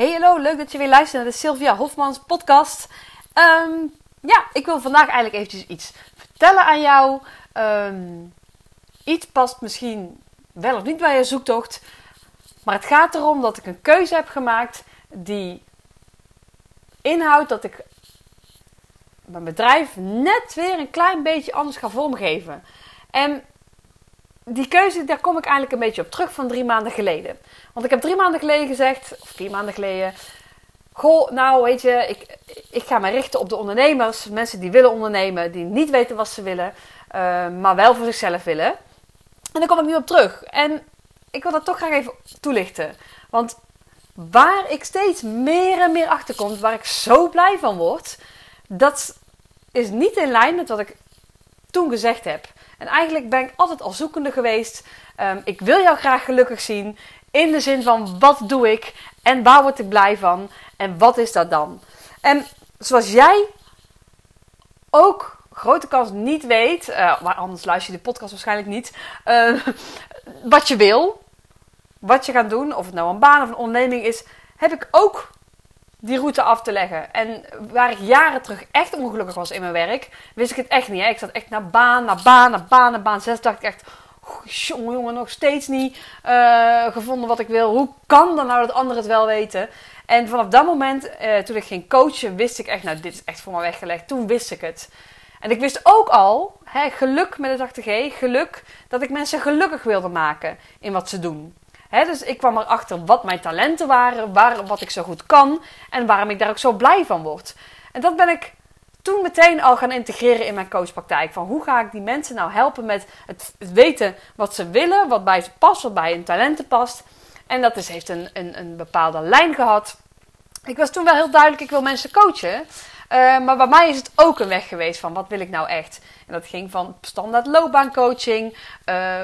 Hey hallo, leuk dat je weer luistert naar de Sylvia Hofmans podcast. Ehm, ja, ik wil vandaag eigenlijk eventjes iets vertellen aan jou. Ehm, iets past misschien wel of niet bij je zoektocht. Maar het gaat erom dat ik een keuze heb gemaakt die inhoudt dat ik mijn bedrijf net weer een klein beetje anders ga vormgeven. En die keuze, daar kom ik eigenlijk een beetje op terug van drie maanden geleden. Want ik heb drie maanden geleden gezegd, of vier maanden geleden. Goh, nou weet je, ik, ik ga me richten op de ondernemers. Mensen die willen ondernemen, die niet weten wat ze willen, uh, maar wel voor zichzelf willen. En daar kom ik nu op terug. En ik wil dat toch graag even toelichten. Want waar ik steeds meer en meer achter kom, waar ik zo blij van word, dat is niet in lijn met wat ik toen gezegd heb. En eigenlijk ben ik altijd al zoekende geweest. Um, ik wil jou graag gelukkig zien. In de zin van wat doe ik en waar word ik blij van en wat is dat dan? En zoals jij ook grote kans niet weet, uh, anders luister je de podcast waarschijnlijk niet, uh, wat je wil, wat je gaat doen, of het nou een baan of een onderneming is, heb ik ook die route af te leggen. En waar ik jaren terug echt ongelukkig was in mijn werk, wist ik het echt niet. Hè? Ik zat echt naar baan, naar baan, naar baan, naar baan. Zes dacht ik echt, jongen, jongen, nog steeds niet uh, gevonden wat ik wil. Hoe kan dan nou dat anderen het wel weten? En vanaf dat moment, uh, toen ik ging coachen, wist ik echt, nou, dit is echt voor me weggelegd. Toen wist ik het. En ik wist ook al, hè, geluk met het 80G, geluk, dat ik mensen gelukkig wilde maken in wat ze doen. Dus ik kwam erachter wat mijn talenten waren, waar, wat ik zo goed kan en waarom ik daar ook zo blij van word. En dat ben ik toen meteen al gaan integreren in mijn coachpraktijk. Van hoe ga ik die mensen nou helpen met het weten wat ze willen, wat bij ze past, wat bij hun talenten past. En dat heeft een, een, een bepaalde lijn gehad. Ik was toen wel heel duidelijk, ik wil mensen coachen. Uh, maar bij mij is het ook een weg geweest van wat wil ik nou echt. En dat ging van standaard loopbaancoaching uh,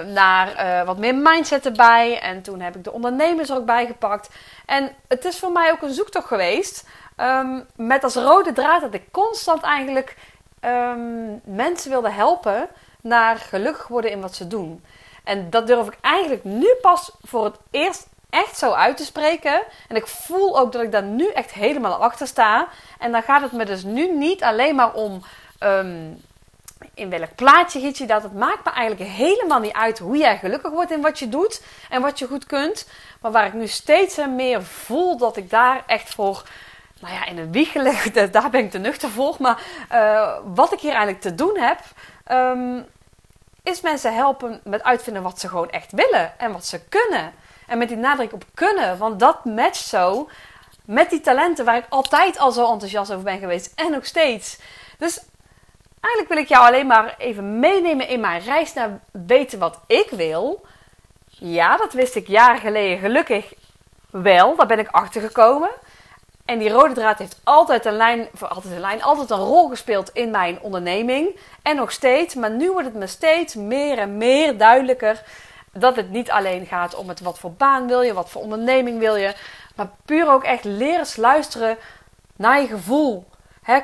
naar uh, wat meer mindset erbij. En toen heb ik de ondernemers er ook bij gepakt. En het is voor mij ook een zoektocht geweest. Um, met als rode draad dat ik constant eigenlijk um, mensen wilde helpen naar gelukkig worden in wat ze doen. En dat durf ik eigenlijk nu pas voor het eerst echt zo uit te spreken. En ik voel ook dat ik daar nu echt helemaal achter sta. En dan gaat het me dus nu niet alleen maar om um, in welk plaatje giet je dat. Het maakt me eigenlijk helemaal niet uit hoe jij gelukkig wordt in wat je doet en wat je goed kunt. Maar waar ik nu steeds meer voel dat ik daar echt voor. Nou ja, in een wieg gelegd, daar ben ik te nuchter voor. Maar uh, wat ik hier eigenlijk te doen heb, um, is mensen helpen met uitvinden wat ze gewoon echt willen en wat ze kunnen. En met die nadruk op kunnen, want dat matcht zo met die talenten waar ik altijd al zo enthousiast over ben geweest en nog steeds. Dus eigenlijk wil ik jou alleen maar even meenemen in mijn reis naar weten wat ik wil. Ja, dat wist ik jaren geleden gelukkig wel. Daar ben ik achter gekomen. En die rode draad heeft altijd een lijn, voor altijd een lijn, altijd een rol gespeeld in mijn onderneming. En nog steeds. Maar nu wordt het me steeds meer en meer duidelijker dat het niet alleen gaat om het wat voor baan wil je, wat voor onderneming wil je, maar puur ook echt leren luisteren naar je gevoel.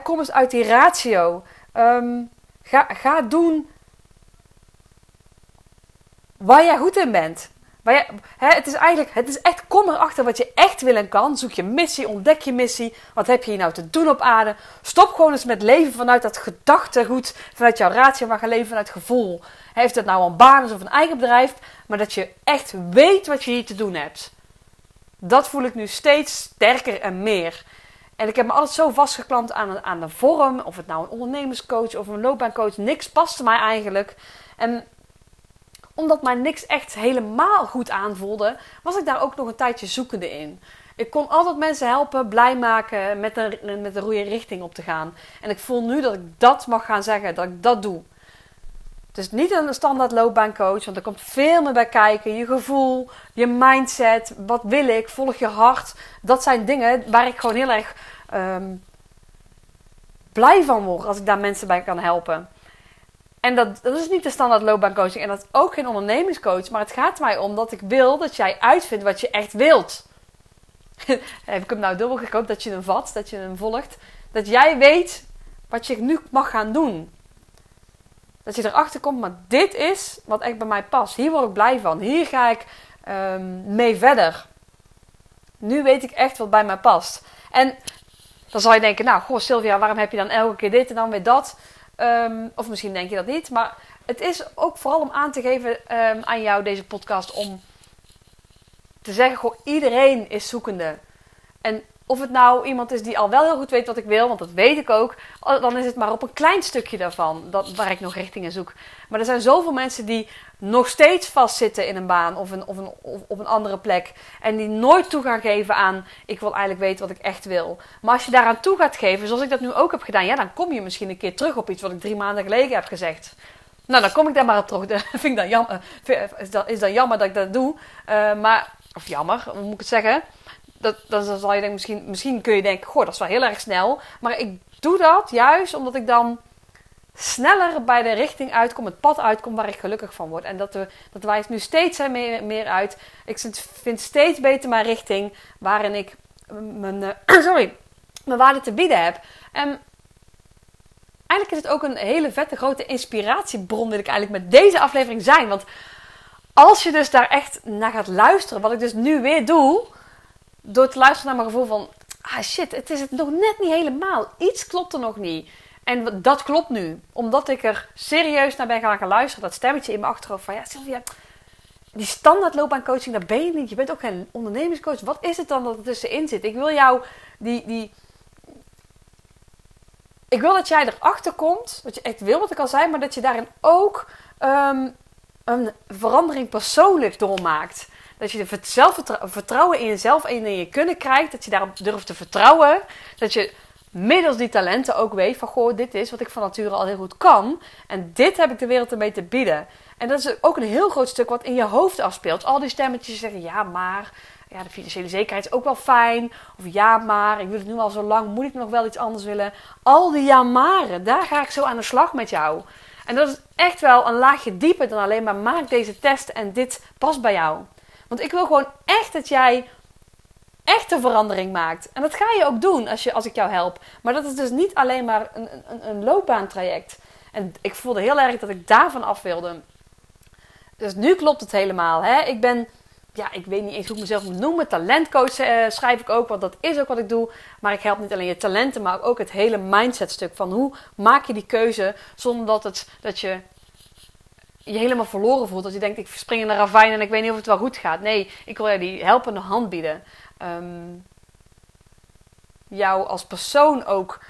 kom eens uit die ratio. Um, ga, ga doen waar jij goed in bent. Waar je, het is eigenlijk, het is echt, kom erachter wat je echt wil en kan. Zoek je missie, ontdek je missie. Wat heb je hier nou te doen op aarde? Stop gewoon eens met leven vanuit dat gedachtegoed, vanuit jouw ratio, maar ga leven vanuit gevoel. Heeft het nou een baan of een eigen bedrijf, maar dat je echt weet wat je hier te doen hebt. Dat voel ik nu steeds sterker en meer. En ik heb me altijd zo vastgeklampt aan, aan de vorm, of het nou een ondernemerscoach of een loopbaancoach, niks paste mij eigenlijk. En omdat mij niks echt helemaal goed aanvoelde, was ik daar ook nog een tijdje zoekende in. Ik kon altijd mensen helpen, blij maken, met de, met de goede richting op te gaan. En ik voel nu dat ik dat mag gaan zeggen, dat ik dat doe. Is niet een standaard loopbaancoach, want er komt veel meer bij kijken. Je gevoel, je mindset, wat wil ik, volg je hart. Dat zijn dingen waar ik gewoon heel erg um, blij van word als ik daar mensen bij kan helpen. En dat, dat is niet de standaard loopbaancoaching en dat is ook geen ondernemingscoach. Maar het gaat mij om dat ik wil dat jij uitvindt wat je echt wilt. Heb ik hem nou dubbel gekoopt dat je hem vat, dat je hem volgt. Dat jij weet wat je nu mag gaan doen. Dat je erachter komt, maar dit is wat echt bij mij past. Hier word ik blij van. Hier ga ik um, mee verder. nu weet ik echt wat bij mij past. En dan zal je denken, nou, goh Sylvia, waarom heb je dan elke keer dit en dan weer dat? Ehm, of misschien denk je dat niet. Maar het is ook vooral om aan te geven ehm, aan jou, deze podcast, om te zeggen, goh, iedereen is zoekende. En of het nou iemand is die al wel heel goed weet wat ik wil, want dat weet ik ook, dan is het maar op een klein stukje daarvan dat, waar ik nog richtingen zoek. Maar er zijn zoveel mensen die nog steeds vastzitten in een baan of, een, of, een, op een andere plek. En die nooit toe gaan geven aan, ik wil eigenlijk weten wat ik echt wil. Maar als je daaraan toe gaat geven, zoals ik dat nu ook heb gedaan, ja, dan kom je misschien een keer terug op iets wat ik drie maanden geleden heb gezegd. Nou, dan kom ik daar maar op terug. Vind ik dan jammer, is, dan, is dan jammer dat ik dat doe. Uh, maar, of jammer, hoe moet ik het zeggen? Dat, dan zal je denken, misschien, misschien kun je denken, goh, dat is wel heel erg snel. Maar ik doe dat juist omdat ik dan sneller bij de richting uitkom, het pad uitkom waar ik gelukkig van word. En dat, we, dat wijst nu steeds meer, meer uit. Ik vind steeds beter mijn richting waarin ik mijn, uh, sorry, mijn waarde te bieden heb. En eigenlijk is het ook een hele vette grote inspiratiebron wil ik eigenlijk met deze aflevering zijn. Want als je dus daar echt naar gaat luisteren, wat ik dus nu weer doe, door te luisteren naar mijn gevoel van, ah shit, het is het nog net niet helemaal. Iets klopt er nog niet. En dat klopt nu. Omdat ik er serieus naar ben gaan, luisteren. Dat stemmetje in mijn achterhoofd van... Ja, Sylvia, die standaard loopbaancoaching, dat ben je niet. Je bent ook geen ondernemingscoach. Wat is het dan dat er tussenin zit? Ik wil jou die... die ik wil dat jij erachter komt. Dat je echt wil wat ik al zei. Maar dat je daarin ook um, een verandering persoonlijk doormaakt. Dat je de zelfvertrouwen in jezelf en in je kunnen krijgt. Dat je daarop durft te vertrouwen. Dat je middels die talenten ook weet van goh, dit is wat ik van nature al heel goed kan. En dit heb ik de wereld ermee te bieden. En dat is ook een heel groot stuk wat in je hoofd afspeelt. Al die stemmetjes zeggen ja, maar ja, de financiële zekerheid is ook wel fijn. Of ja, maar ik wil het nu al zo lang, moet ik nog wel iets anders willen? Al die ja, maren, daar ga ik zo aan de slag met jou. En dat is echt wel een laagje dieper dan alleen maar maak deze test en dit past bij jou. Want ik wil gewoon echt dat jij echte verandering maakt. En dat ga je ook doen als, je, als ik jou help. Maar dat is dus niet alleen maar een, een, een loopbaantraject. En ik voelde heel erg dat ik daarvan af wilde. Dus nu klopt het helemaal. Hè? Ik ben, ja, ik weet niet eens hoe ik mezelf moet noemen. Talentcoach uh, schrijf ik ook, want dat is ook wat ik doe. Maar ik help niet alleen je talenten, maar ook het hele mindsetstuk. Van hoe maak je die keuze zonder dat, het, dat je je helemaal verloren voelt. Dat je denkt, ik spring in de ravijn en ik weet niet of het wel goed gaat. Nee, ik wil je die helpende hand bieden um, jou als persoon ook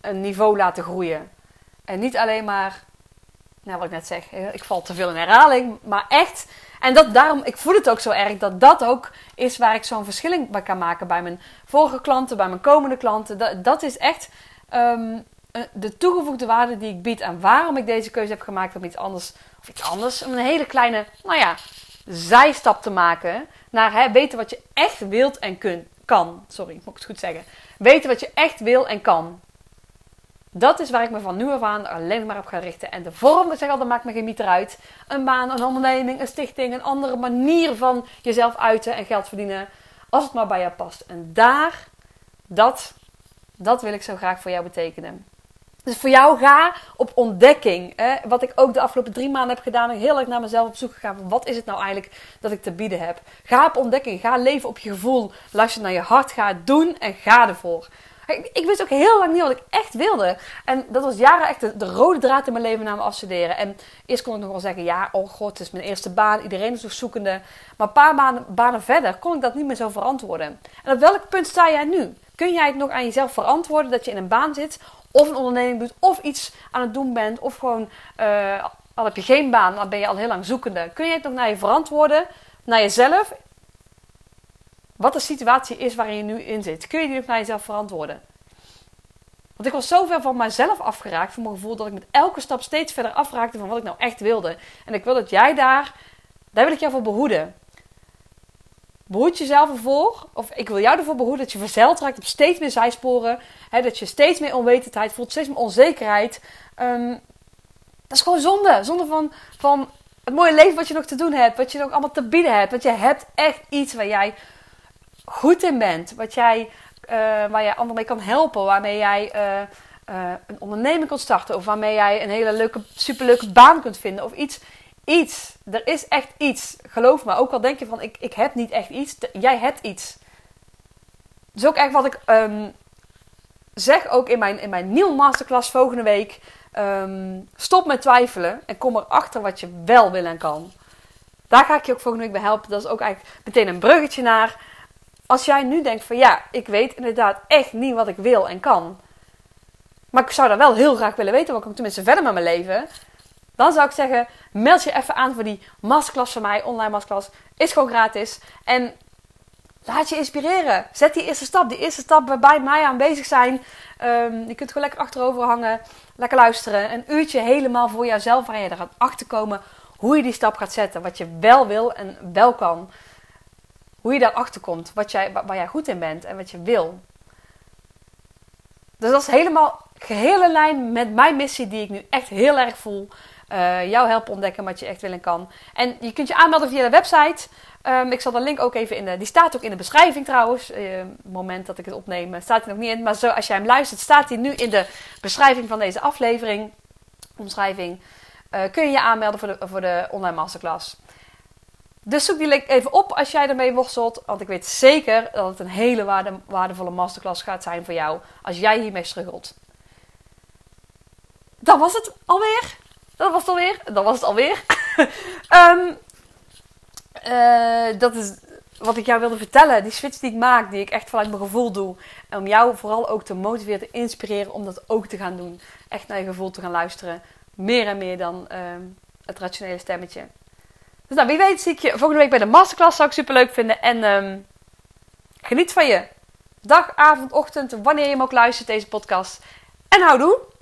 een niveau laten groeien. En niet alleen maar, nou wat ik net zeg, ik val te veel in herhaling, maar echt. En dat daarom, ik voel het ook zo erg dat dat ook is waar ik zo'n verschil bij kan maken bij mijn vorige klanten, bij mijn komende klanten. Dat, dat is echt um, de toegevoegde waarde die ik bied en waarom ik deze keuze heb gemaakt om iets anders, of iets anders, een hele kleine, nou ja, zijstap te maken naar hè, weten wat je echt wilt en kun, kan. Sorry, moet ik het goed zeggen. Weten wat je echt wil en kan. Dat is waar ik me van nu af aan alleen maar op ga richten. En de vorm, ik zeg al, dat maakt me geen meter uit. Een baan, een onderneming, een stichting, een andere manier van jezelf uiten en geld verdienen. Als het maar bij jou past. En daar, dat, dat wil ik zo graag voor jou betekenen. Dus voor jou ga op ontdekking. Hè? Wat ik ook de afgelopen drie maanden heb gedaan. Heel erg naar mezelf op zoek gegaan. Wat is het nou eigenlijk dat ik te bieden heb? Ga op ontdekking. Ga leven op je gevoel. Luister naar je hart. Ga doen en ga ervoor. Ik, ik wist ook heel lang niet wat ik echt wilde. En dat was jaren echt de, rode draad in mijn leven na mijn afstuderen. En eerst kon ik nog wel zeggen: ja, oh god, het is mijn eerste baan. Iedereen is nog zoekende. Maar een paar banen, banen verder kon ik dat niet meer zo verantwoorden. En op welk punt sta jij nu? Kun jij het nog aan jezelf verantwoorden dat je in een baan zit? Of een onderneming doet, of iets aan het doen bent, of gewoon uh, al heb je geen baan, dan ben je al heel lang zoekende. Kun je het nog naar je verantwoorden, naar jezelf, wat de situatie is waarin je nu in zit? Kun je die nog naar jezelf verantwoorden? Want ik was zo ver van mezelf afgeraakt, van mijn gevoel, dat ik met elke stap steeds verder afraakte van wat ik nou echt wilde. En ik wil dat jij daar, daar wil ik jou voor behoeden. Behoed jezelf ervoor, of ik wil jou ervoor behoeden dat je verzeild raakt op steeds meer zijsporen. Hè, dat je steeds meer onwetendheid voelt, steeds meer onzekerheid. Um, dat is gewoon zonde. Zonde van, van het mooie leven wat je nog te doen hebt, wat je nog allemaal te bieden hebt. Want je hebt echt iets waar jij goed in bent, wat jij, uh, waar jij anderen mee kan helpen, waarmee jij uh, uh, een onderneming kunt starten, of waarmee jij een hele leuke, superleuke baan kunt vinden, of iets iets. Er is echt iets. Geloof me. Ook al denk je van ik, ik heb niet echt iets. Jij hebt iets. Dus ook echt wat ik ehm, zeg ook in mijn, in mijn nieuwe masterclass volgende week. Ehm, stop met twijfelen en kom erachter wat je wel wil en kan. Daar ga ik je ook volgende week bij helpen. Dat is ook eigenlijk meteen een bruggetje naar. Als jij nu denkt van ja, ik weet inderdaad echt niet wat ik wil en kan. Maar ik zou dat wel heel graag willen weten, want ik tenminste verder met mijn leven. Dan zou ik zeggen, meld je even aan voor die masterclass van mij, online masterclass. Is gewoon gratis. En laat je inspireren. Zet die eerste stap. Die eerste stap waarbij mij aanwezig zijn. Um, je kunt gewoon lekker achterover hangen. Lekker luisteren. Een uurtje helemaal voor jouzelf. Waar je er gaat achterkomen hoe je die stap gaat zetten. Wat je wel wil en wel kan. Hoe je daarachter komt. Wat jij, waar jij goed in bent en wat je wil. Dus dat is helemaal gehele lijn met mijn missie die ik nu echt heel erg voel. Uh, jou helpen ontdekken wat je echt wil en kan. En je kunt je aanmelden via de website. Um, ik zal de link ook even in de. Die staat ook in de beschrijving trouwens. Het moment dat ik het opneem eh, staat hij nog niet in. Maar zo, als jij hem luistert, staat hij nu in de beschrijving van deze aflevering. Omschrijving. Kun je je aanmelden voor de, voor de online masterclass. Dus zoek die link even op als jij ermee worstelt. Want ik weet zeker dat het een hele waarde, waardevolle masterclass gaat zijn voor jou. Als jij hiermee struggelt. Dat was het alweer. Dat was het alweer. Dat was het alweer. um, dat is wat ik jou wilde vertellen. Die switch die ik maak, die ik echt vanuit mijn gevoel doe. En om jou vooral ook te motiveren, te inspireren om dat ook te gaan doen. Echt naar je gevoel te gaan luisteren. Meer en meer dan uh, het rationele stemmetje. Dus nou, wie weet zie ik je volgende week bij de masterclass. Zou ik super leuk vinden. En um, geniet van je dag, avond, ochtend, wanneer je hem ook luistert, deze podcast. En hou doen!